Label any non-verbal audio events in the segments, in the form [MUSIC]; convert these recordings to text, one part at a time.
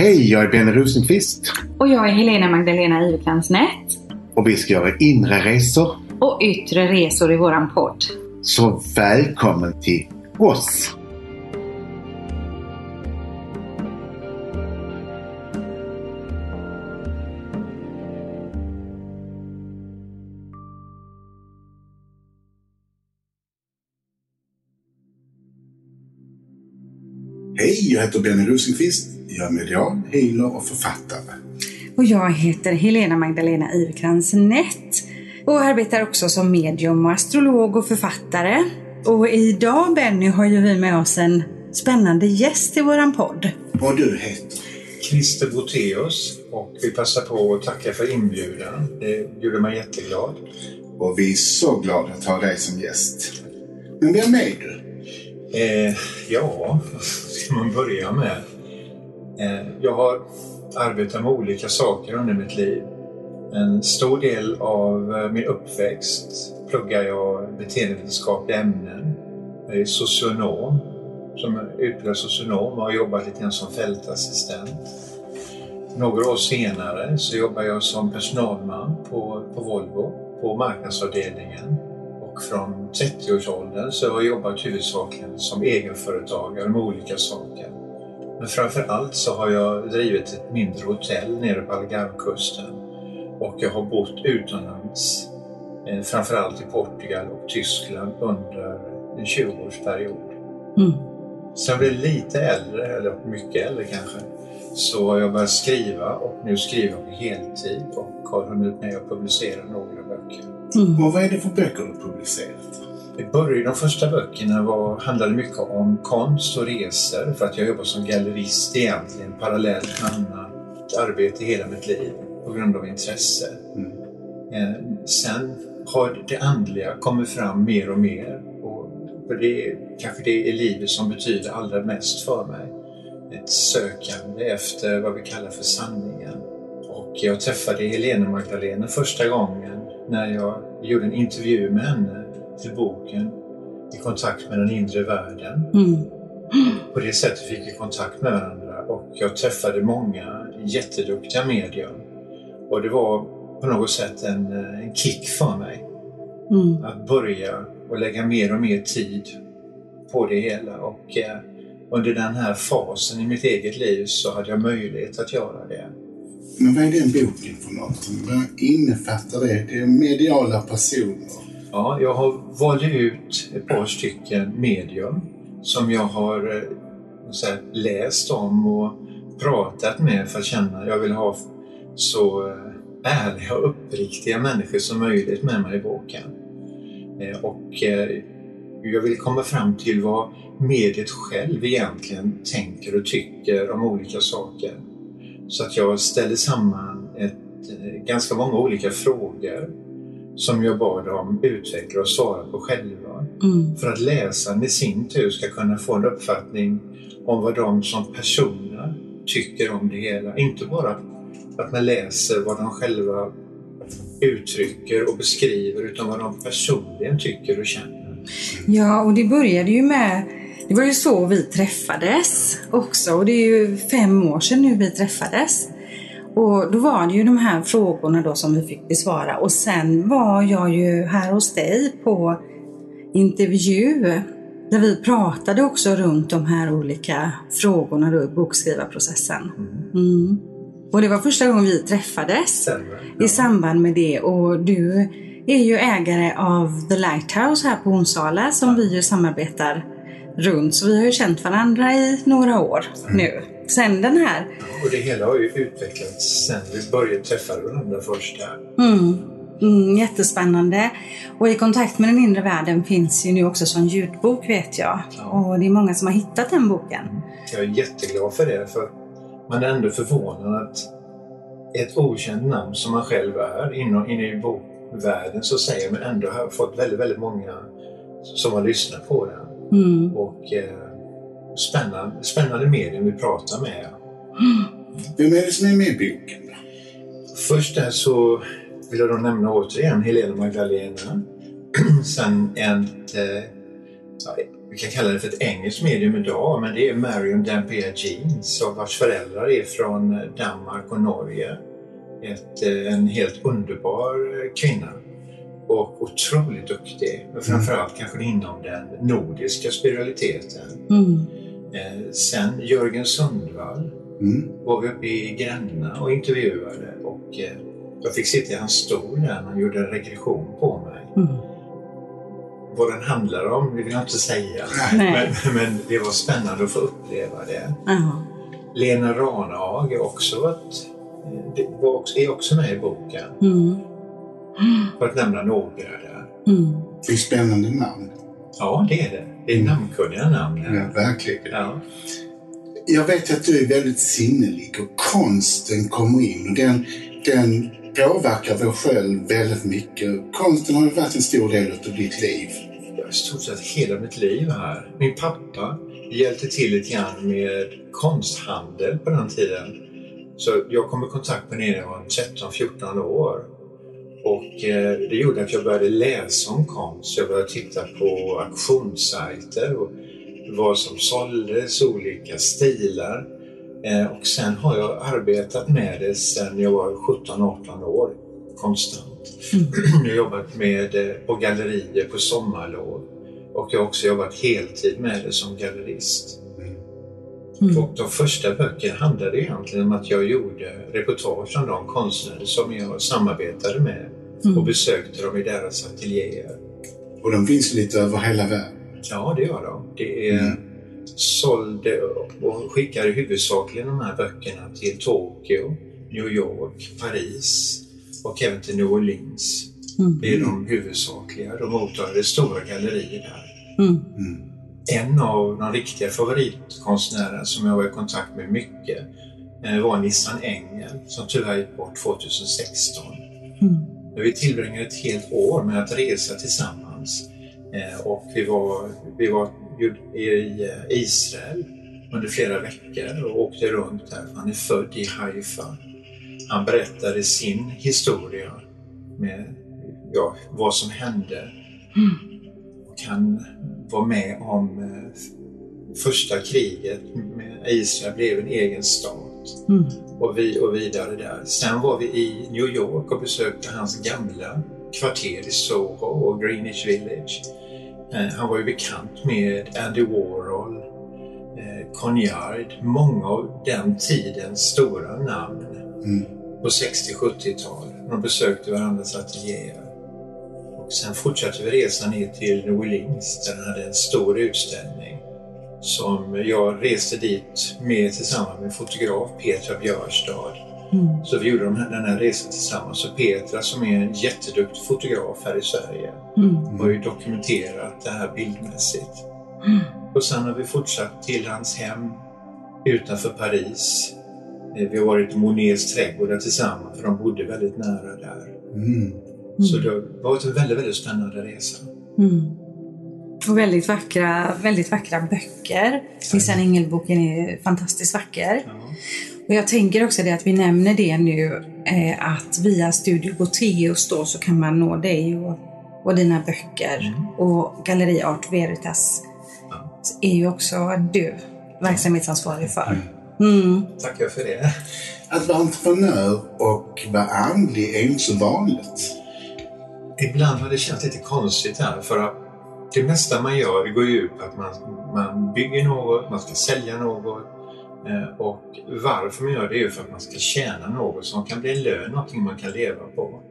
Hej, jag är Benny Rosenqvist Och jag är Helena Magdalena Iverkrans Nätt. och vi ska göra inre resor. Och yttre resor i våran podd. Så välkommen till oss! Hej, jag heter Benny Rosenqvist. Jag är medial, healer och författare. Och jag heter Helena Magdalena Iverkrans Nätt och arbetar också som medium och astrolog och författare. Och idag Benny har ju vi med oss en spännande gäst i våran podd. Och du heter? Christer Boteus och vi passar på att tacka för inbjudan. Det gjorde mig jätteglad. Och vi är så glada att ha dig som gäst. Men vem är du? Eh, ja, vad ska man börja med? Eh, jag har arbetat med olika saker under mitt liv. En stor del av eh, min uppväxt pluggar jag beteendevetenskapliga ämnen. Jag är socionom, som utbildad socionom och har jobbat lite grann som fältassistent. Några år senare så jobbar jag som personalman på, på Volvo, på marknadsavdelningen. Och från 30-årsåldern så har jag jobbat huvudsakligen som egenföretagare med olika saker. Men framför allt så har jag drivit ett mindre hotell nere på Algarvekusten. Och jag har bott utomlands, eh, framförallt i Portugal och Tyskland under en 20-årsperiod. Mm. Sen blev jag lite äldre, eller mycket äldre kanske, så har jag börjat skriva och nu skriver jag på heltid och har hunnit med att publicera några böcker. Mm. Och vad är det för böcker du publicerat? I början, de första böckerna var, handlade mycket om konst och resor för att jag jobbar som gallerist egentligen parallellt med annat arbete hela mitt liv på grund av intresse. Mm. Eh, sen har det andliga kommit fram mer och mer och för det är kanske det i livet som betyder allra mest för mig. Ett sökande efter vad vi kallar för sanningen. Och jag träffade Helena Magdalena första gången när jag gjorde en intervju med henne till boken I kontakt med den inre världen. Mm. På det sättet fick vi kontakt med varandra och jag träffade många jätteduktiga medium. Och det var på något sätt en, eh, en kick för mig Mm. att börja och lägga mer och mer tid på det hela. Och eh, under den här fasen i mitt eget liv så hade jag möjlighet att göra det. Men vad är den boken för någonting? Vad innefattar det? Det är mediala personer. Ja, jag har valt ut ett par stycken medium som jag har eh, så här, läst om och pratat med för att känna jag vill ha så eh, ärliga och uppriktiga människor som möjligt med mig i boken. Eh, och jag vill komma fram till vad mediet själv egentligen tänker och tycker om olika saker. Så att jag ställer samman ett, ganska många olika frågor som jag bad dem utveckla och svara på själva. Mm. För att läsaren i sin tur ska kunna få en uppfattning om vad de som personer tycker om det hela. Inte bara att man läser vad de själva uttrycker och beskriver utan vad de personligen tycker och känner. Ja, och det började ju med det var ju så vi träffades också och det är ju fem år sedan nu vi träffades. Och då var det ju de här frågorna då som vi fick besvara och sen var jag ju här hos dig på intervju där vi pratade också runt de här olika frågorna då i bokskrivarprocessen. Mm. Och det var första gången vi träffades i samband med det och du är ju ägare av The Lighthouse här på Onsala som vi ju samarbetar runt. Så vi har ju känt varandra i några år nu. Sen den här. Och det hela har ju utvecklats sen vi började träffa varandra först där. Mm, mm, jättespännande. Och i kontakt med den inre världen finns ju nu också som ljudbok vet jag. Ja. Och det är många som har hittat den boken. Jag är jätteglad för det för man är ändå förvånad att ett okänt namn som man själv är inne, inne i bokvärlden så säger man ändå har fått väldigt, väldigt många som har lyssnat på den. Mm. Och eh, spännande, spännande medium vi pratar med. Vem är det som är med i boken? Först där så vill jag då nämna återigen Helena Magdalena. [CLEARS THROAT] Sen ett, eh, ja, vi kan kalla det för ett engelskt medium idag, men det är Marion Dampier Jeans vars föräldrar är från Danmark och Norge. Ett, eh, en helt underbar eh, kvinna och otroligt duktig. Men framförallt kanske inom den nordiska spiritualiteten. Mm. Eh, sen Jörgen Sundvall Mm. var vi uppe i Gränna och intervjuade och eh, jag fick sitta i hans stol där han gjorde en regression på mig. Mm. Vad den handlar om det vill jag inte säga. Men, men det var spännande att få uppleva det. Ja. Lena Ranhag är också, ett, eh, det var också, är också med i boken. Mm. För att nämna några där. Mm. Det är spännande namn. Ja, det är det. Det är namnkunniga namn. Ja, verkligen. Ja. Jag vet att du är väldigt sinnelig och konsten kommer in och den, den påverkar dig själv väldigt mycket. Konsten har ju varit en stor del av ditt liv. Jag har i stort sett hela mitt liv här. Min pappa hjälpte till lite grann med konsthandel på den tiden. Så jag kom i kontakt med det när jag var 13-14 år. Och eh, det gjorde att jag började läsa om konst. Jag började titta på auktionssajter och vad som såldes, olika stilar. Eh, och sen har jag arbetat med det sedan jag var 17-18 år konstant. [CLEARS THROAT] Jag har jobbat med det på gallerier på sommarlov och jag har också jobbat heltid med det som gallerist. Mm. Och de första böckerna handlade egentligen om att jag gjorde reportage om de konstnärer som jag samarbetade med och Mm. besökte dem i deras ateljéer. Och de finns lite över hela världen. Ja, det gör de. Det är Mm. sålde och skickade huvudsakligen de här böckerna till Tokyo, New York, Paris och även till New Orleans. Mm. Det är de huvudsakliga. De mottagade stora gallerier där. Mm. Mm. En av de riktiga favoritkonstnärerna som jag var i kontakt med mycket eh, var Nissan Engel som tyvärr gick bort 2016. Mm. Vi tillbringade ett helt år med att resa tillsammans. Eh, Och vi var, vi var i eh, Israel under flera veckor och åkte runt där. Han är född i Haifa. Han berättade sin historia med ja, vad som hände. Och han var med om eh, första kriget med Israel blev en egen stat Mm. och, vi, och vidare där. Sen var vi i New York och besökte hans gamla kvarter i Soho och Greenwich Village. Eh, han var ju bekant med Andy Warhol, eh, Conyard, många av den tidens stora namn Mm. på 60-70-tal. De besökte varandras ateljéer. Sen fortsatte vi resan ner till New Orleans där han hade en stor utställning som jag reste dit med tillsammans med fotograf Petra Björstad. Mm. Så vi gjorde de här- den här resan tillsammans. Och Petra som är en jätteduktig fotograf här i Sverige Mm. har ju dokumenterat det här bildmässigt. Och sen har vi fortsatt till hans hem utanför Paris. Vi har varit i Monets trädgårdar tillsammans för de bodde väldigt nära där. Mm. Så det har varit en väldigt, väldigt spännande resa. Mm. Och väldigt vackra, väldigt vackra böcker. Nissan Engel-boken är fantastiskt vacker. Ja. Och jag tänker också det att vi nämner det nu eh, att via Studio Boteus då så kan man nå dig och, och dina böcker. Mm. Och Galleri Art Veritas Ja. är ju också du verksamhetsansvarig för. Mm. Tackar för det. Att vara entreprenör och vara andlig är inte så vanligt. Ibland har det känts lite konstigt här för att det mesta man gör det går ju ut på att man, man bygger något, man ska sälja något. Eh, och varför man gör det är ju för att man ska tjäna något som kan bli en lön, någonting man kan leva på.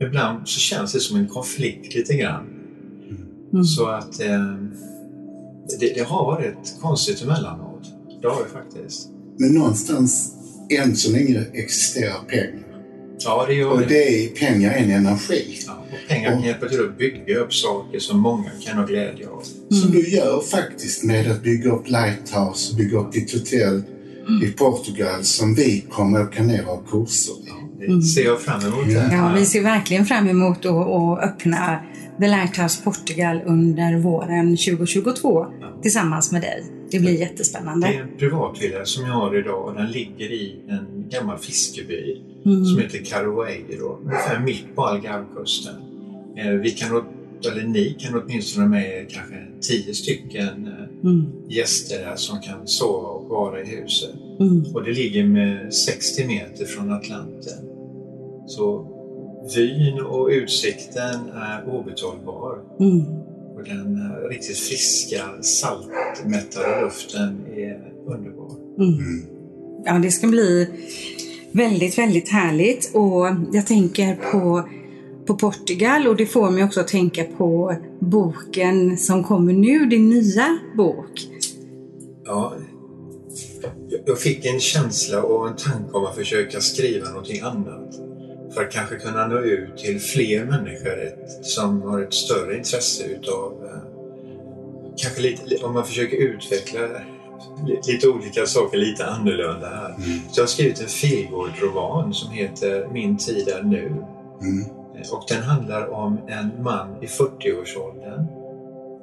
Ibland så känns det som en konflikt lite grann. Mm. Så att eh, det, det har varit konstigt emellanåt. Det har det faktiskt. Men någonstans, än så länge, existerar pengar. Ja, det gör Och det. är pengar en energi. Ja, och pengar kan hjälpa till att bygga upp saker som många kan ha glädje av. Som du gör faktiskt med att bygga upp Lighthouse, bygga upp ditt hotell i Portugal som vi kommer ner och ha kurser i. Det ser jag fram emot. Ja, vi ser verkligen fram emot att, att öppna The Lighthouse Portugal under våren 2022 tillsammans med dig. Det blir Det jättespännande. är en privatvilla som jag har idag och den ligger i en gammal fiskeby Mm. som heter Caroeiro, ungefär mitt på Algarvekusten. Eh, Vi kan eller ni kan åtminstone med kanske tio stycken eh, Mm. gäster här som kan sova och vara i huset. Mm. Och det ligger med 60 meter från Atlanten. Så vyn och utsikten är obetalbar. Mm. Och den eh, riktigt friska, saltmättade luften är underbar. Mm. Mm. Ja, det ska bli väldigt, väldigt härligt. Och jag tänker på, på Portugal och det får mig också att tänka på boken som kommer nu, din nya bok. Ja, jag- jag fick en känsla och en tanke om att försöka skriva någonting annat. För att kanske kunna nå ut till fler människor som har ett större intresse utav eh, kanske lite, om man försöker utveckla li- lite olika saker lite annorlunda här. Mm. Så jag har skrivit en feelgood-roman som heter Min tid är nu. Mm. Eh, Och den handlar om en man i 40-årsåldern,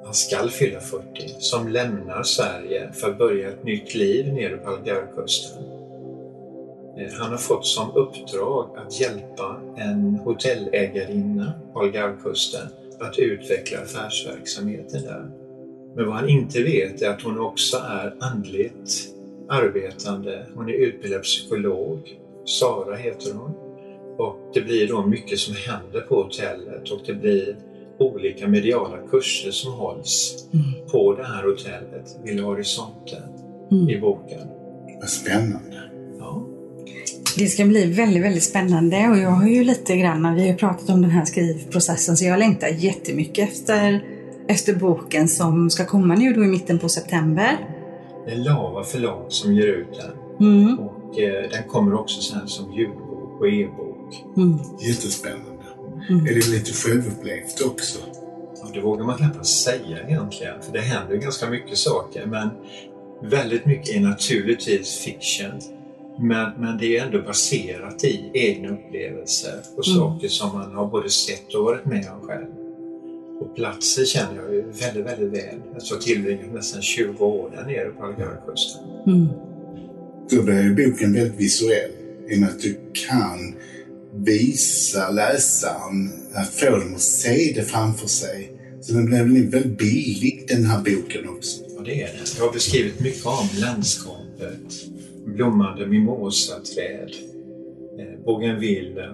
han skall fylla 40, som lämnar Sverige för att börja ett nytt liv nere på Algarvekusten. Eh, Han har fått som uppdrag att hjälpa en hotellägarinna på Algarvekusten att utveckla affärsverksamheten där. Men vad han inte vet är att hon också är andligt arbetande. Hon är utbildad psykolog. Sara heter hon. Och det blir då mycket som händer på hotellet och det blir olika mediala kurser som hålls Mm. på det här hotellet, Villa Horizonte, Mm. i boken. Vad spännande. Det ska bli väldigt, väldigt spännande och jag har ju lite grann, vi har pratat om den här skrivprocessen så jag längtar jättemycket efter, efter boken som ska komma nu då i mitten på september. Det är Lava förlag som ger ut den Mm. och eh, den kommer också sen som ljudbok och e-bok. Mm. Jättespännande. Mm. Är det lite självupplevt också? Ja, det vågar man knappast säga egentligen, för det händer ganska mycket saker. Men väldigt mycket är naturligtvis fiction. Men, men det är ändå baserat i egna upplevelser och Mm. saker som man har både sett och varit med om själv. Och platsen känner jag ju väldigt, väldigt väl. Jag har tillbringat nästan 20 år där nere på Algarvekusten. Mm. Då blir ju boken väldigt visuell. I och med att du kan visa läsaren, att få dem att se det framför sig. Så den blir väl väldigt billig den här boken också. Ja, det är det. Jag har beskrivit mycket om landskapet. Blommande mimosaträd, eh, bougainville,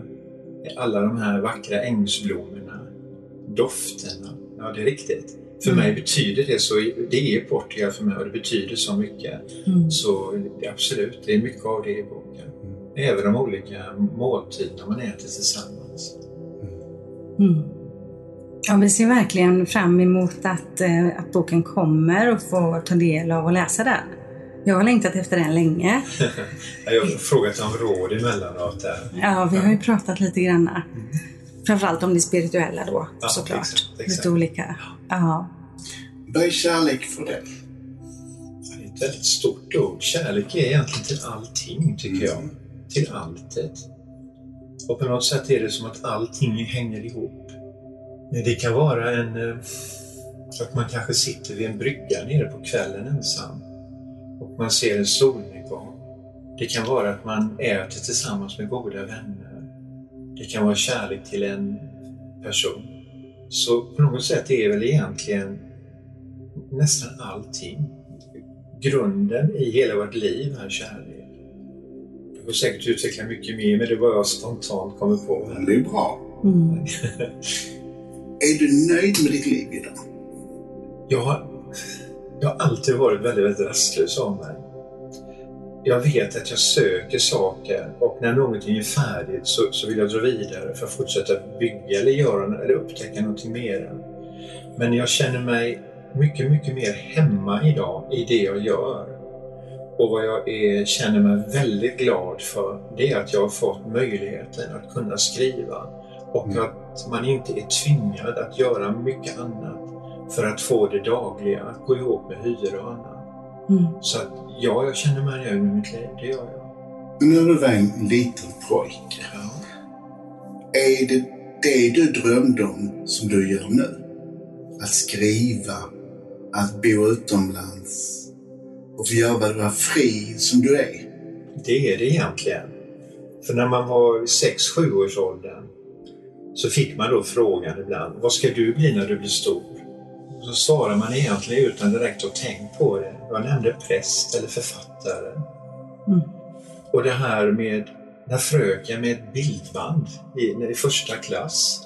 alla de här vackra ängsblommorna, dofterna. Ja, det är riktigt. För Mm. mig betyder det så, det är Portugal för mig och det betyder så mycket. Mm. Så absolut, det är mycket av det i boken. Även de olika måltiderna man äter tillsammans. Mm. Ja, vi ser verkligen fram emot att, eh, att boken kommer och få ta del av och läsa den. Jag har längtat efter den länge. [LAUGHS] Jag har frågat om råd emellanåt där. Ja, vi har ju pratat lite grann. Framförallt om det spirituella då, Ja, såklart. exakt, exakt. Lite olika. Ja. Vad är kärlek för dig? Det är ett väldigt stort ord. Kärlek är egentligen till allting, tycker jag. Till alltet. Och på något sätt är det som att allting hänger ihop. Det kan vara en... eh, Att man kanske sitter vid en brygga nere på kvällen ensam och man ser en solnedgång. Det kan vara att man äter tillsammans med goda vänner. Det kan vara kärlek till en person. Så på något sätt är väl egentligen nästan allting grunden i hela vårt liv är kärlek. Jag får säkert utveckla mycket mer, men det var jag spontant kommer på. här. Det är bra. Mm. [LAUGHS] Är du nöjd med ditt liv idag? Jag har, jag har alltid varit väldigt, väldigt rastlös av mig. Jag vet att jag söker saker och när någonting är färdigt så, så vill jag dra vidare för att fortsätta bygga eller göra eller upptäcka någonting mer. Men jag känner mig mycket, mycket mer hemma idag i det jag gör. Och vad jag är, känner mig väldigt glad för, det är att jag har fått möjligheten att kunna skriva och Mm. att man inte är tvingad att göra mycket annat för att få det dagliga att gå ihop med hyror och annat. Mm. Så att ja, jag känner mig nöjd med mitt liv, det gör jag. Men när du var en liten pojke, Ja. är det det du drömde om som du gör nu? Att skriva, att bo utomlands och få göra vara fri som du är? Det är det egentligen. För när man var i 6-7 års åldern så fick man då frågan ibland, vad ska du bli när du blir stor? Så svarar man egentligen utan direkt att tänkt på det. Jag nämnde präst eller författare. Mm. Och det här med när fröken med ett bildband i, i första klass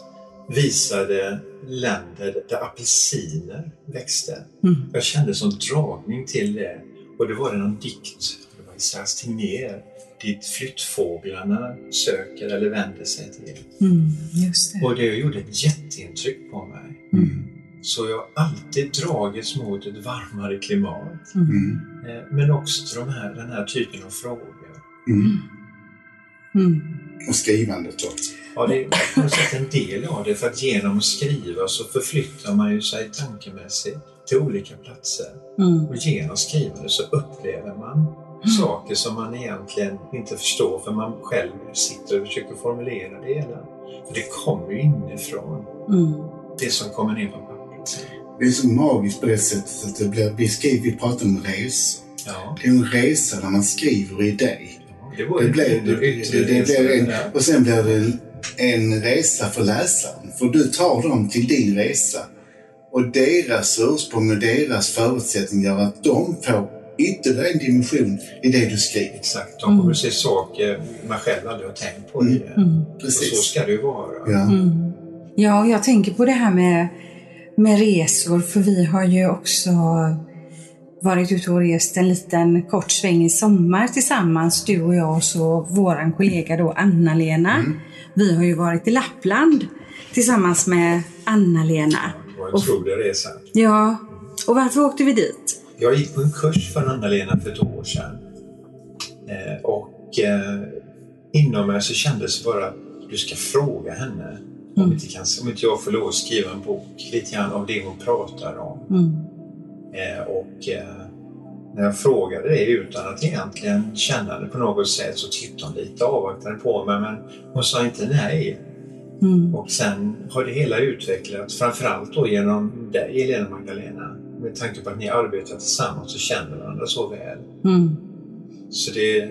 visade länder där apelsiner växte. Mm. Jag kände som dragning till det. Och det var någon dikt, det var Isaias Tegnér, dit flyttfåglarna söker eller vänder sig till. Mm. Det. Och det gjorde ett jätteintryck på mig. Mm. Så jag har alltid dragits mot ett varmare klimat. Mm. Eh, Men också de här, den här typen av frågor. Mm. Mm. Och skrivandet då. Ja, det är på något sätt en del av det. För att genom att skriva så förflyttar man ju sig tankemässigt till olika platser. Mm. Och genom skrivande så upplever man saker som man egentligen inte förstår för man själv sitter och försöker formulera det hela. För det kommer ju inifrån, Mm. det som kommer ner på. Det är så magiskt på det sättet att det blir, vi, skriver, vi pratar om resor. Ja, Det är en resa när man skriver i dig. ja, det var Det blir, det, det, det, resa, blir en, ja. och sen blir det en, en resa för läsaren. För du tar dem till din resa. Och deras ursprung och deras förutsättningar gör att de får ytterligare en dimension i det du skriver. Exakt, de kommer att se saker man själv aldrig har tänkt på. Det. Mm. Och så Precis. ska det ju vara. Ja. Mm. Ja, och jag tänker på det här med, med resor, för vi har ju också varit ute och rest en liten kort sväng i sommar tillsammans, du och jag och så våran kollega då Anna-Lena. Vi har ju varit i Lappland tillsammans med Anna-Lena. Det var en otrolig resa. Ja, och varför åkte vi dit? Jag gick på en kurs för Anna-Lena för ett år sedan. Eh, och eh, inom mig så kändes det bara att du ska fråga henne om, Mm. inte kan, om inte jag får lov att skriva en bok lite grann av det hon pratar om. Mm. Eh, och eh, när jag frågade det utan att egentligen känna det på något sätt så tittade hon lite avvaktande på mig men hon sa inte nej. Mm. Och sen har det hela utvecklats, framförallt då genom dig Elena Magdalena. Med tanke på att ni arbetar tillsammans och känner varandra så väl. Mm. Så det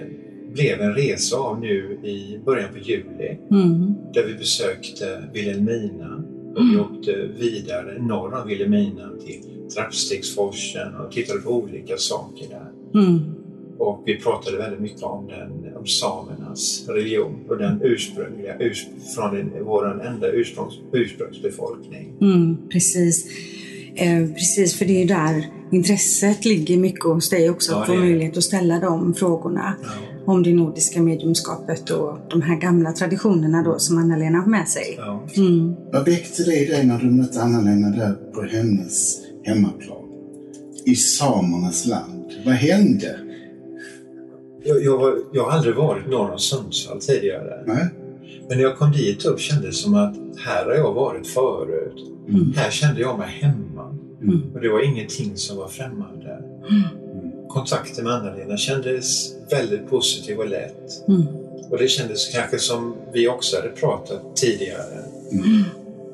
blev en resa av nu i början på juli Mm. där vi besökte Vilhelmina och vi åkte vidare norr om Vilhelmina till Trappstegsforsen och tittade på olika saker där. Mm. Och vi pratade väldigt mycket om, den, om samernas religion och den ursprungliga, urs, från den, vår enda ursprungs, ursprungsbefolkning. Mm, precis. Eh, precis, för det är ju där intresset ligger mycket hos dig också. Ja, att få möjlighet att ställa de frågorna Ja. Om det nordiska mediumskapet och de här gamla traditionerna då som Anna-Lena har med sig. Ja. Mm. Vad väckte det i dig när du mötte Anna-Lena där på hennes hemmaplan? I samernas land. Vad hände? Jag, jag, var- jag har aldrig varit norr om Sundsvall tidigare. Nej? Men när jag kom dit upp kändes det som att här har jag varit förut. Mm. Här kände jag mig hemma. Mm. Och det var ingenting som var främmande. Kontakten med Anna-Lena kändes väldigt positiv och lätt. Mm. Och det kändes kanske som vi också hade pratat tidigare. Mm.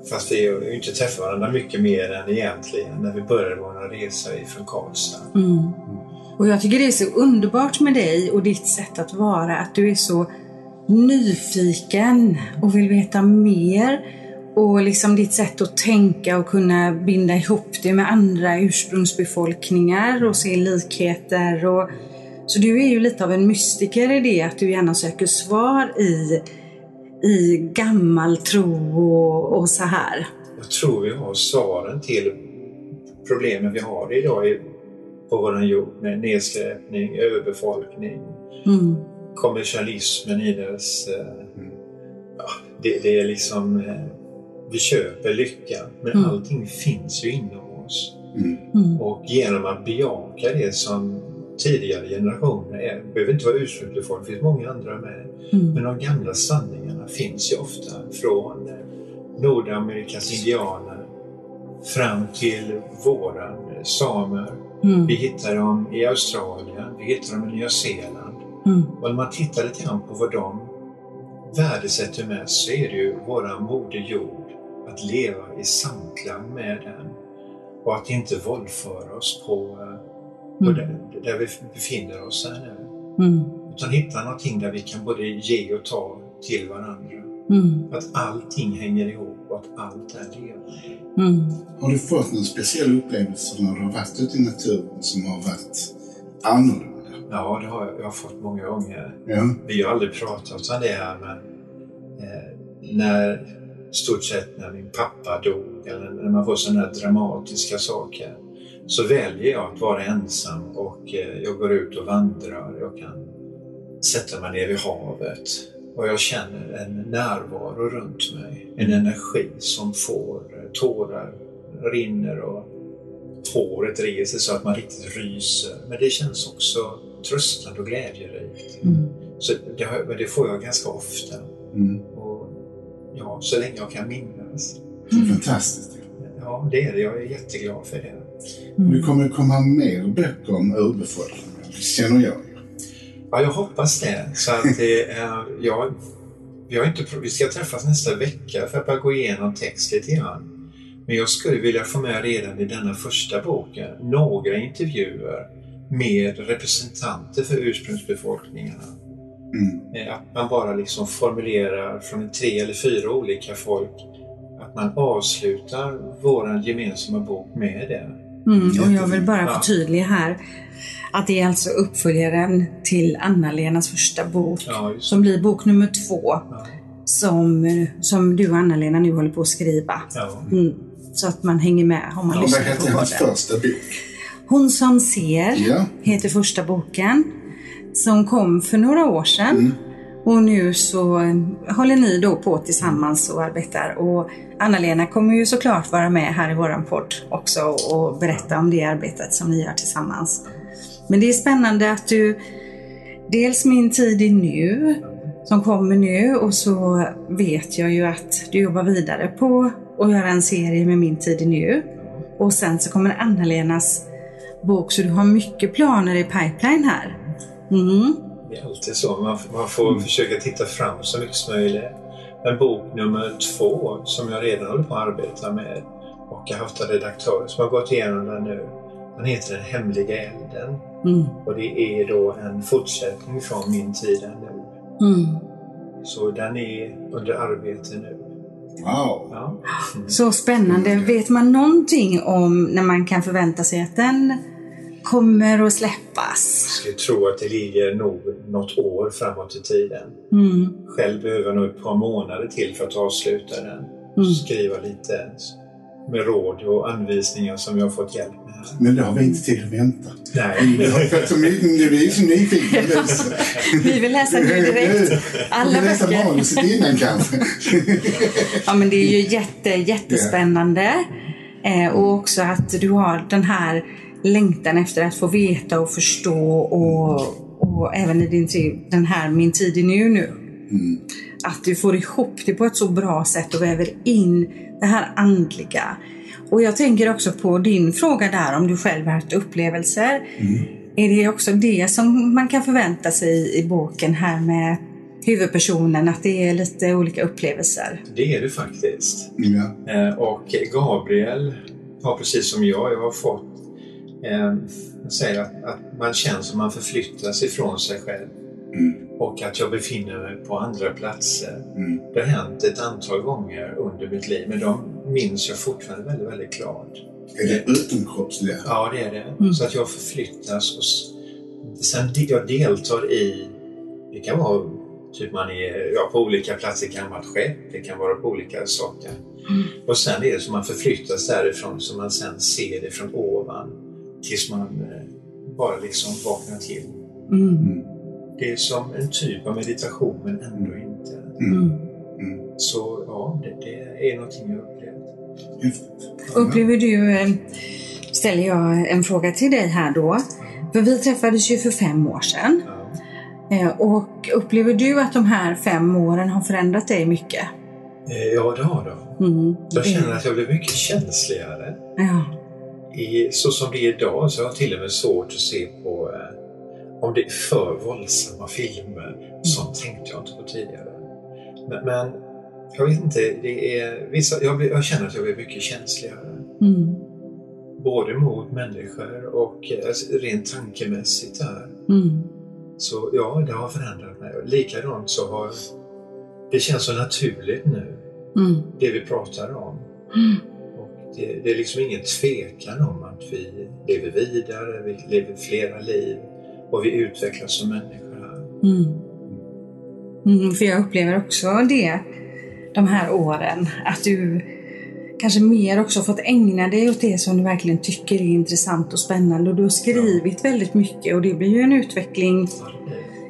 Fast vi har ju inte träffat varandra mycket mer än egentligen när vi började vår resa ifrån Karlstad. Mm. Och jag tycker det är så underbart med dig och ditt sätt att vara, att du är så nyfiken och vill veta mer. Och liksom ditt sätt att tänka och kunna binda ihop det med andra ursprungsbefolkningar och se likheter. Och, så du är ju lite av en mystiker i det att du gärna söker svar i, i gammal tro och, och så här. Jag tror vi har svaren till problemen vi har idag på vår jord med nedskräpning, överbefolkning, Mm. kommersialismen i dess... Eh, ja, det, det är liksom... Vi köper lycka, men Mm. allting finns ju inom oss. Mm. Mm. Och genom att bejaka det som tidigare generationer är, det behöver inte vara ursprungsbefolkning, det finns många andra med. Mm. Men de gamla sanningarna finns ju ofta från Nordamerikas indianer fram till våra samer. Mm. Vi hittar dem i Australien, vi hittar dem i Nya Zeeland. Mm. Och när man tittar lite grann på vad de värdesätter mest så är det ju våra moder jord. Att leva i samklang med den och att inte våldföra oss på, eh, på Mm. där, där vi befinner oss här nu. Mm. Utan hitta någonting där vi kan både ge och ta till varandra. Mm. Att allting hänger ihop och att allt är levande. Mm. Har du fått någon speciell upplevelse när du har varit ute i naturen som har varit annorlunda? Ja, det har jag, jag har fått många gånger. Ja. Vi har aldrig pratat om det här men eh, när stort sett när min pappa dog eller när man får sådana här dramatiska saker så väljer jag att vara ensam och eh, jag går ut och vandrar. Jag kan sätta mig ner vid havet och jag känner en närvaro runt mig. En energi som får eh, tårar rinner och håret reser så att man riktigt ryser. Men det känns också tröstande och glädjerikt. Mm. Så det, det får jag ganska ofta. Mm. Ja, så länge jag kan minnas. Det är fantastiskt. Ja, det är det. Jag är jätteglad för det. Det kommer komma mer böcker om urbefolkningen, känner jag. Ja, jag hoppas det. Så att det är, ja, vi, har inte, vi ska träffas nästa vecka för att bara gå igenom text lite grann. Men jag skulle vilja få med redan i denna första boken några intervjuer med representanter för ursprungsbefolkningarna. Mm. Eh, Att man bara liksom formulerar från tre eller fyra olika folk att man avslutar vår gemensamma bok med det. Mm. Och jag vill bara Ja. förtydliga här att det är alltså uppföljaren till Anna-Lenas första bok Ja, som blir bok nummer två Ja. som, som du och Anna-Lena nu håller på att skriva. Ja. Mm. Så att man hänger med om man Vad lyssnar heter på hennes podden. första bok? Hon som ser Ja. heter första boken som kom för några år sedan. Mm. Och nu så håller ni då på tillsammans och arbetar. Och Anna-Lena kommer ju såklart vara med här i våran podd också och berätta om det arbetet som ni gör tillsammans. Men det är spännande att du, dels Min tid är nu, som kommer nu och så vet jag ju att du jobbar vidare på att göra en serie med Min tid är nu. Och sen så kommer Anna-Lenas bok så du har mycket planer i pipeline här. Mm. Det är alltid så. Man, man får försöka titta fram så mycket som möjligt. Men bok nummer två, som jag redan håller på att arbeta med och jag har haft en redaktör som har gått igenom den nu. Den heter Den hemliga elden Mm. och det är då en fortsättning från Min tid nu. Mm. Så den är under arbete nu. Wow. Ja. Mm. Så spännande. Vet man någonting om när man kan förvänta sig att den kommer att släppas? Jag skulle tro att det ligger nog något år framåt i tiden. Mm. Själv behöver jag nog ett par månader till för att avsluta den. Mm. Skriva lite med råd och anvisningar som jag har fått hjälp med. Men det har vi inte tid att vänta. Nej. Vi har vi är så nyfikna [LAUGHS] Vi vill läsa nu direkt. Alla Vi läser böcker. manuset innan kanske. Ja men det är ju jätte, jättespännande. Eh, och också att du har den här längtan efter att få veta och förstå och, och även i din tid, den här Min tid är nu nu. Mm. Att du får ihop det på ett så bra sätt och väver in det här andliga. Och jag tänker också på din fråga där om du själv har haft upplevelser. Är det också det som man kan förvänta sig i boken här med huvudpersonen, att det är lite olika upplevelser? Det är det faktiskt. Ja. Eh, Och Gabriel har precis som jag, jag har fått eh, jag säger att, att man känner som man förflyttas ifrån sig själv. Mm. Och att jag befinner mig på andra platser. Mm. Det har hänt ett antal gånger under mitt liv, men de minns jag fortfarande väldigt, väldigt klart. Är det utomkroppsliga? Ja, det är det. Mm. Så att jag förflyttas och sen jag deltar i, det kan vara typ man är ja, på olika platser, det kan vara ett skepp, det kan vara på olika saker. Mm. Och sen är det som man förflyttas därifrån så man sen ser det från ovan tills man eh, bara liksom vaknar till. Mm. Det är som en typ av meditation men ändå inte. Mm. Så ja, det, det är någonting jag upplevt. Upplever du, eh, ställer jag en fråga till dig här då. För vi träffades ju för fem år sedan. Ja. Eh, Och upplever du att de här fem åren har förändrat dig mycket? Ja, det har de. Mm. Jag känner att jag blir mycket känsligare. Ja. I, så som det är idag så har jag till och med svårt att se på eh, om det är för våldsamma filmer. Sånt tänkte jag inte på tidigare. Men, men jag vet inte, det är vissa, jag, jag känner att jag blir mycket känsligare. Mm. Både mot människor och eh, alltså, rent tankemässigt här. Mm. Så ja, det har förändrat mig. Likadant så har det känns så naturligt nu, Mm. det vi pratar om. [GASPS] Mm. Det, det är liksom ingen tvekan om att vi lever vidare, vi lever flera liv och vi utvecklas som människor här. Mm. Mm, för jag upplever också det de här åren, att du kanske mer också fått ägna dig åt det som du verkligen tycker är intressant och spännande. Och du har skrivit väldigt mycket och det blir ju en utveckling, Ja,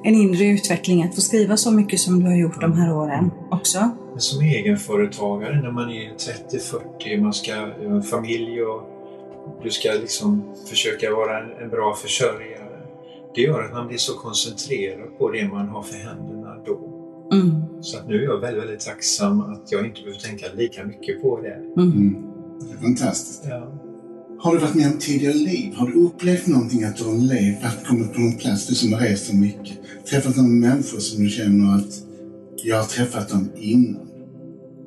en inre utveckling att få skriva så mycket som du har gjort de här åren också. Men som egenföretagare när man är 30-40, man ska ha en familj och du ska liksom försöka vara en, en bra försörjare. Det gör att man blir så koncentrerad på det man har för händerna då. Mm. Så att nu är jag väldigt, väldigt tacksam att jag inte behöver tänka lika mycket på det. Mm. Mm. Det är fantastiskt. Ja. Har du varit med om tidigare liv? Har du upplevt någonting att du har levt, kommit på någon plats, du som har rest så mycket? Träffat några människor som du känner att jag har träffat dem innan?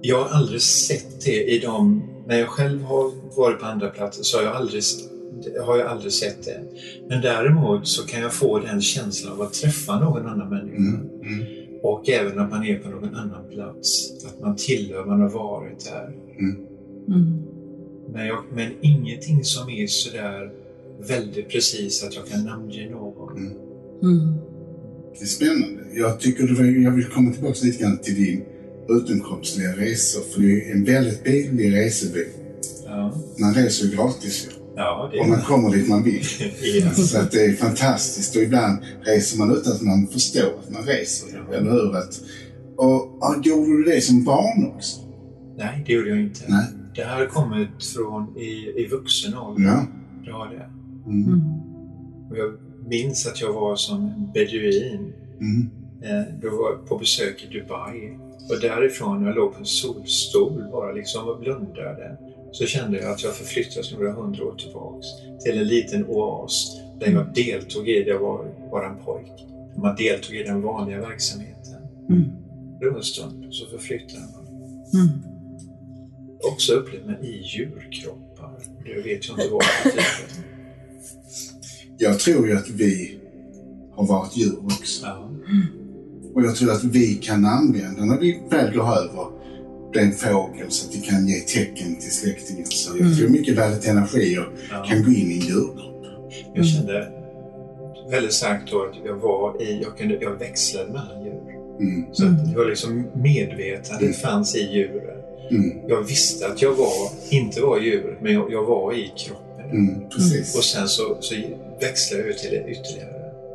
Jag har aldrig sett det i de... När jag själv har varit på andra platser så har jag aldrig, har jag aldrig sett det. Men däremot så kan jag få den känslan av att träffa någon annan människa. Mm. Mm. Och även att man är på någon annan plats. Att man tillhör, man har varit där. Mm. Men, jag, men ingenting som är sådär väldigt precis att jag kan namnge någon. Mm. Det är spännande. Jag tycker det var, jag vill komma tillbaka lite grann till din utomkroppsliga resor, för det är en väldigt billig resebyrå. Ja, Man reser ju gratis ju. ja Och man kommer dit man vill. [LAUGHS] ja. Så att det är fantastiskt och ibland reser man utan att man förstår att man reser. Ja. Eller hur? Att, och, ja, gjorde du det som barn också? Nej, det gjorde jag inte. Nej. Det här har kommit från i, i vuxen ålder. Ja. Det har det. Mm. Mm. Och jag minns att jag var som en beduin. Mm. Eh, då var jag på besök i Dubai. Och därifrån, när jag låg på en solstol bara liksom och blundade, så kände jag att jag förflyttades några hundra år tillbaks till en liten oas där jag deltog i det, jag var bara en pojk. Man deltog i den vanliga verksamheten. Mm. Då en stund så förflyttade man. Mm. Också upplevt mig i djurkroppar. Det vet jag inte vad det betyder. Jag tror ju att vi har varit djur också. Ja. Och jag tror att vi kan använda, när vi väl går över den fågel så att vi kan ge tecken till släktingen. Så jag tror mycket väl att energier Ja. kan gå in i en djurkropp. Jag kände väldigt starkt då att jag var i, jag, kunde, jag växlade mellan djur. Mm. Så att det var liksom medvetandet Mm. fanns i djuren. Mm. Jag visste att jag var, inte var djur, men jag, jag var i kroppen. Mm. Precis. Och sen så, så växlade jag ut till det ytterligare.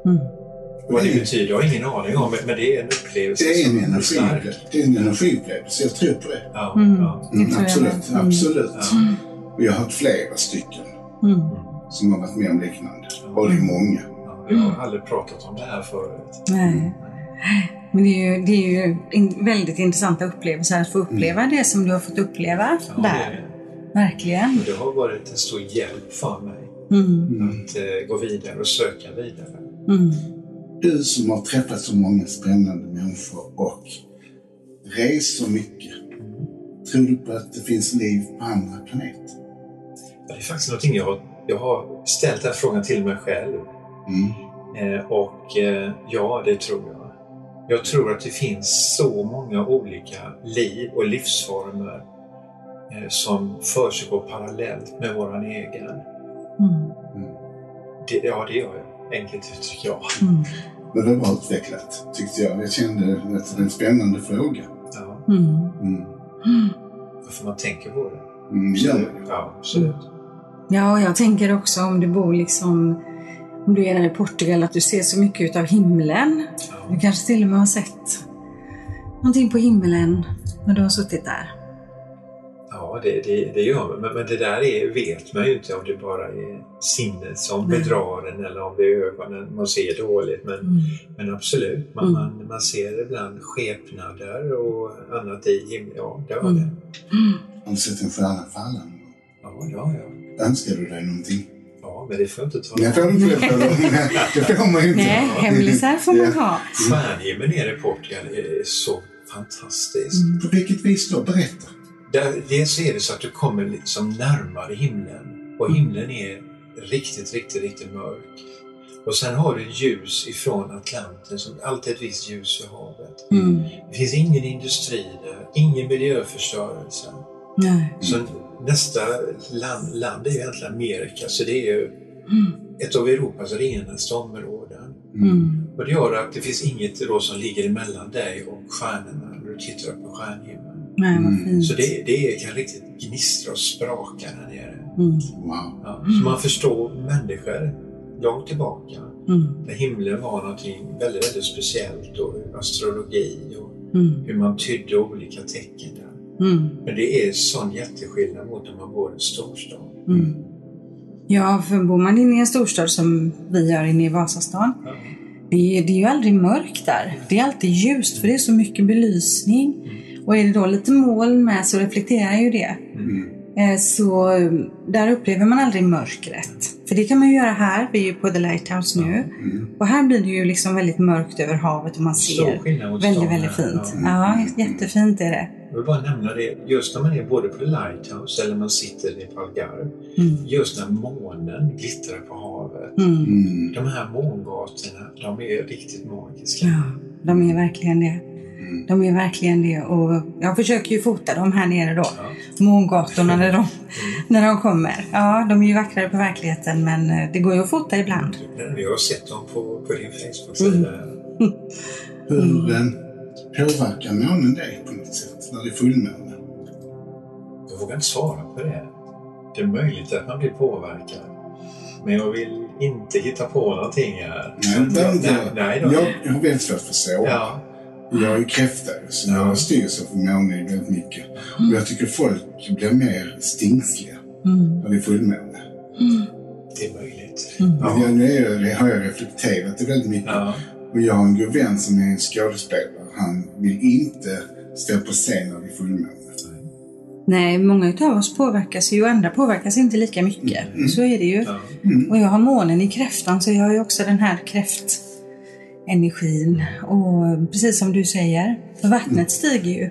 Mm. Vad det betyder jag har ingen aning om, men- det är en upplevelse Det är en som är stark. energiupplevelse. Det är en energiupplevelse. Jag tror på det. Ja, Mm. ja. Mm, absolut. Mm. absolut. Och jag har hört flera stycken Mm. som har varit med om liknande. Och det är många. Ja, jag har aldrig pratat om det här förut. Nej. Men det är ju, det är ju en väldigt intressanta upplevelser att få uppleva det som du har fått uppleva Ja, där. Verkligen. det har varit en stor hjälp för mig Mm. Att eh, gå vidare och söka vidare. Mm. Du som har träffat så många spännande människor och reser mycket. Tror du på att det finns liv på andra planeter? Det är faktiskt någonting jag har, jag har ställt den här frågan till mig själv. Mm. Eh, och eh, ja, det tror jag. Jag tror att det finns så många olika liv och livsformer som försiggår parallellt med våran egen. Mm. Det, ja, det gör jag. Enkelt uttryckt, ja. Mm. Men det var utvecklat, tyckte jag. Jag kände att det var en spännande fråga. ja. Mm. Mm. För man tänker på det. Mm, det. Ja, absolut. Ja, och jag tänker också om du bor liksom om du är där i Portugal, att du ser så mycket utav himlen. Du Ja. kanske till och med har sett någonting på himlen när du har suttit där. Ja, det, det, det gör man. Men, men det där är, vet man ju inte om det bara är sinnet som Nej. bedrar en eller om det är ögonen man ser dåligt. Men, Mm. men absolut, man, Mm. man, man ser ibland skepnader och annat i himlen. Ja, det har Mm. det. Har du sett en stjärna falla? Ja, ja, ja. Önskar du dig någonting? Ja, men det får jag inte ta. Nej, får du inte det. [LAUGHS] Det får man ju inte. Nej, hemlisar får man ha. Stjärnhimlen nere i Portugal är så fantastisk. Mm. På vilket vis då? Berätta. Där, dels är det så att du kommer liksom närmare himlen och himlen är riktigt, riktigt, riktigt mörk. Och sen har du ljus ifrån Atlanten, som alltid ett visst ljus i havet. Mm. Det finns ingen industri där, ingen miljöförstörelse. Nej. Så nästa land, land är egentligen Amerika, så det är ju Mm. ett av Europas renaste områden. Mm. Och det gör att det finns inget då som ligger emellan dig och stjärnorna när du tittar upp på stjärnhimlen. Nej, vad Mm. Så det, det kan riktigt gnistra och spraka där nere. Mm. Wow. Ja, så man förstår människor långt tillbaka. Mm. Där himlen var någonting väldigt, väldigt speciellt och astrologi och Mm. hur man tydde olika tecken där. Mm. Men det är sån jätteskillnad mot när man bor i en storstad. Mm. Ja, för bor man inne i en storstad som vi gör inne i Vasastan, det är, det är ju aldrig mörkt där. Det är alltid ljust för det är så mycket belysning. Och är det då lite moln med så reflekterar ju det. Mm. Eh, Så eh, där upplever man aldrig mörkret. För det kan man ju göra här. Vi är ju på The Lighthouse nu. Mm. Och här blir det ju liksom väldigt mörkt över havet och man ser väldigt, väldigt fint. Ja. Ja, jättefint är det. Jag vill bara nämna det, just när man är både på The Lighthouse eller man sitter i Palgar, Mm. just när månen glittrar på havet. Mm. Mm. De här mångatorna, de är riktigt magiska. Ja, de är verkligen det. Mm. De är verkligen det och jag försöker ju fota dem här nere då. Ja. Mångatorna när de, Mm. när de kommer. Ja, de är ju vackrare på verkligheten men eh, det går ju att fota ibland. Vi har sett dem på, på din Facebook-sida. Mm. Hur eh, påverkar månen dig på något sätt när det är fullmåne? Jag vågar inte svara på det. Det är möjligt att man blir påverkad. Men jag vill inte hitta på någonting här. Nej, det nej, jag. nej. Jag, jag har väldigt svårt för att sova. Ja. Jag är ju kräfta så Ja. jag styrs av månen väldigt mycket. Och jag tycker folk blir mer stingsliga Mm. när det är fullmåne. Det är möjligt. Mm. Men Ja. jag, nu är, det har jag reflekterat det väldigt mycket. Ja. Och jag har en god vän som är en skådespelare. Han vill inte stå på scen när det är fullmåne. Nej, många av oss påverkas ju och andra påverkas inte lika mycket. Så är det ju. Ja. Och jag har månen i kräftan så jag har ju också den här kräftenergin. Och precis som du säger, för vattnet stiger ju.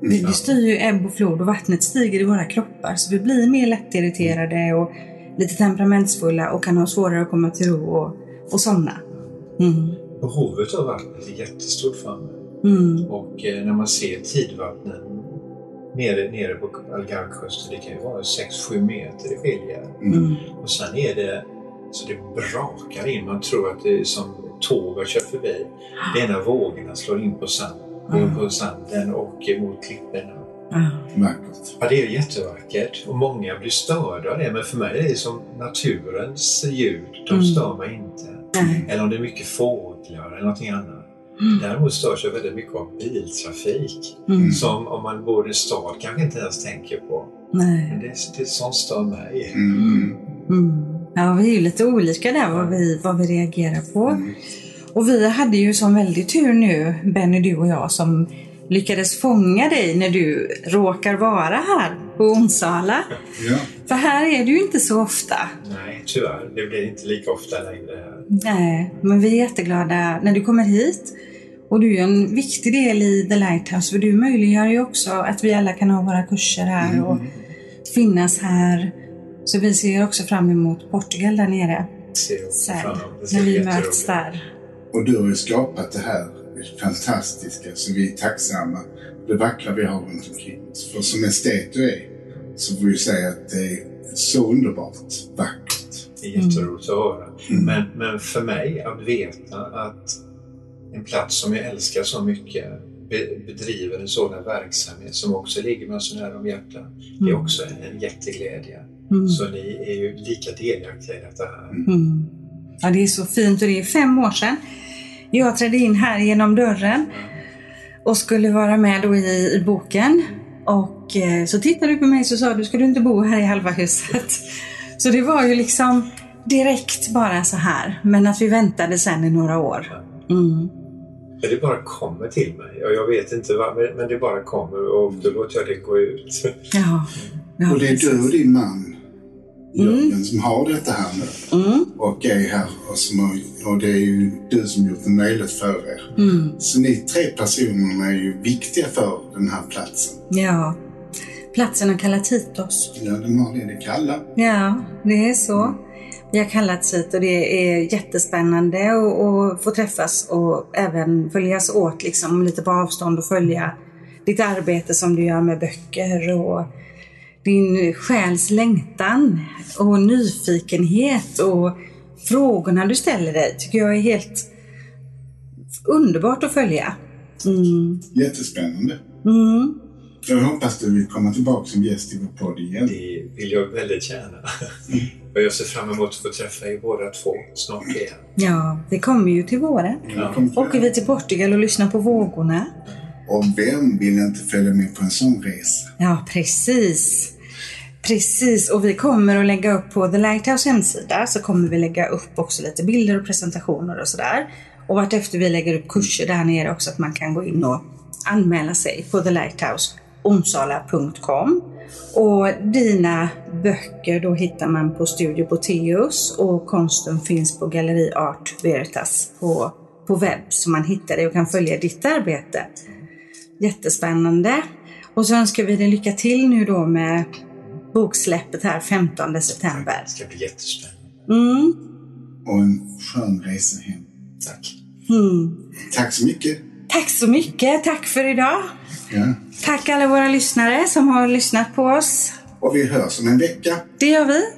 Det, det styr ju ebb och flod och vattnet stiger i våra kroppar så vi blir mer lättirriterade och lite temperamentsfulla och kan ha svårare att komma till ro och, och somna. Mm. Behovet av vattnet är jättestort för mig. Mm. Och eh, när man ser tidvattnen nere, nere på Algarvekusten, det kan ju vara 6-7 meter det skiljer. Mm. Och sen är det så det brakar in. Man tror att det är som tåg har kört förbi. Det är när vågorna slår in på, sand, Mm. på sanden och mot klipporna. Ah. Vackert. Ja, det är jättevackert och många blir störda av det. Men för mig är det som naturens ljud. De Mm. stör mig inte. Nej. Eller om det är mycket fåglar eller någonting annat. Mm. Däremot störs jag väldigt mycket av biltrafik. Mm. Som om man bor i en stad kanske inte ens tänker på. Men Nej. det, det sånt stör mig. Mm. Mm. Ja, vi är ju lite olika där vad vi, vad vi reagerar på. Mm. Och vi hade ju som väldigt tur nu, Benny, du och jag, som lyckades fånga dig när du råkar vara här på Onsala. Ja. För här är du ju inte så ofta. Nej, tyvärr. Det blir inte lika ofta längre här. Nej, men vi är jätteglada när du kommer hit. Och du är en viktig del i The Lighthouse, för du möjliggör ju också att vi alla kan ha våra kurser här och finnas här. Så vi ser också fram emot Portugal där nere sen, när vi möts där. Och du har ju skapat det här fantastiska så vi är tacksamma det vackra vi har runt omkring oss. För som estet du är så får vi säga att det är så underbart vackert. Det är jätteroligt att höra. Mm. Men, men för mig att veta att en plats som jag älskar så mycket be, bedriver en sådan verksamhet som också ligger mig så nära om hjärtat. Det är Mm. också en, en jätteglädje. Mm. Så ni är ju lika delaktiga i detta här. Mm. Ja, det är så fint och det är fem år sedan jag trädde in här genom dörren och skulle vara med då i, i boken. Och eh, så tittade du på mig och sa du ska du inte bo här i halva huset. [LAUGHS] Så det var ju liksom direkt bara så här. Men att vi väntade sen i några år. Mm. Men det bara kommer till mig och jag vet inte vad, men, men det bara kommer och då låter jag det gå ut. Ja. [LAUGHS] ja. och det är du och din man Jörgen som har detta här nu Mm. och är här och, som har, och det är ju du som gjort det möjligt för er. Mm. Så ni tre personerna är ju viktiga för den här platsen. Ja. Platsen har kallat hit oss. Ja, de har det de kallar. Ja, det är så. Vi har kallats hit och det är jättespännande att- att få träffas och även följas åt liksom lite på avstånd och följa ditt arbete som du gör med böcker och din själs längtan och nyfikenhet och frågorna du ställer dig tycker jag är helt underbart att följa. Mm. Jättespännande. Mm. Jag hoppas du vill komma tillbaka som gäst i vår podd igen. Det vill jag väldigt gärna. Och jag ser fram emot att få träffa er båda två snart igen. Ja, vi kommer ju till våren. Kommer Åker vi till Portugal och lyssnar på vågorna. Och vem vill inte följa med på en sån resa? Ja, precis. Precis, och vi kommer att lägga upp på The Lighthouse hemsida så kommer vi lägga upp också lite bilder och presentationer och sådär. Och vartefter vi lägger upp kurser där nere också att man kan gå in och anmäla sig på The Lighthouse Och dina böcker då hittar man på Studio Boteus och konsten finns på Galleri Art Veritas på, på webb så man hittar det och kan följa ditt arbete. Jättespännande. Och så önskar vi dig lycka till nu då med boksläppet här 15 september. Det ska bli jättespännande. Mm. Och en skön resa hem. Tack. Mm. Tack så mycket. Tack så mycket. Tack för idag. Ja. Tack alla våra lyssnare som har lyssnat på oss. Och vi hörs om en vecka. Det gör vi.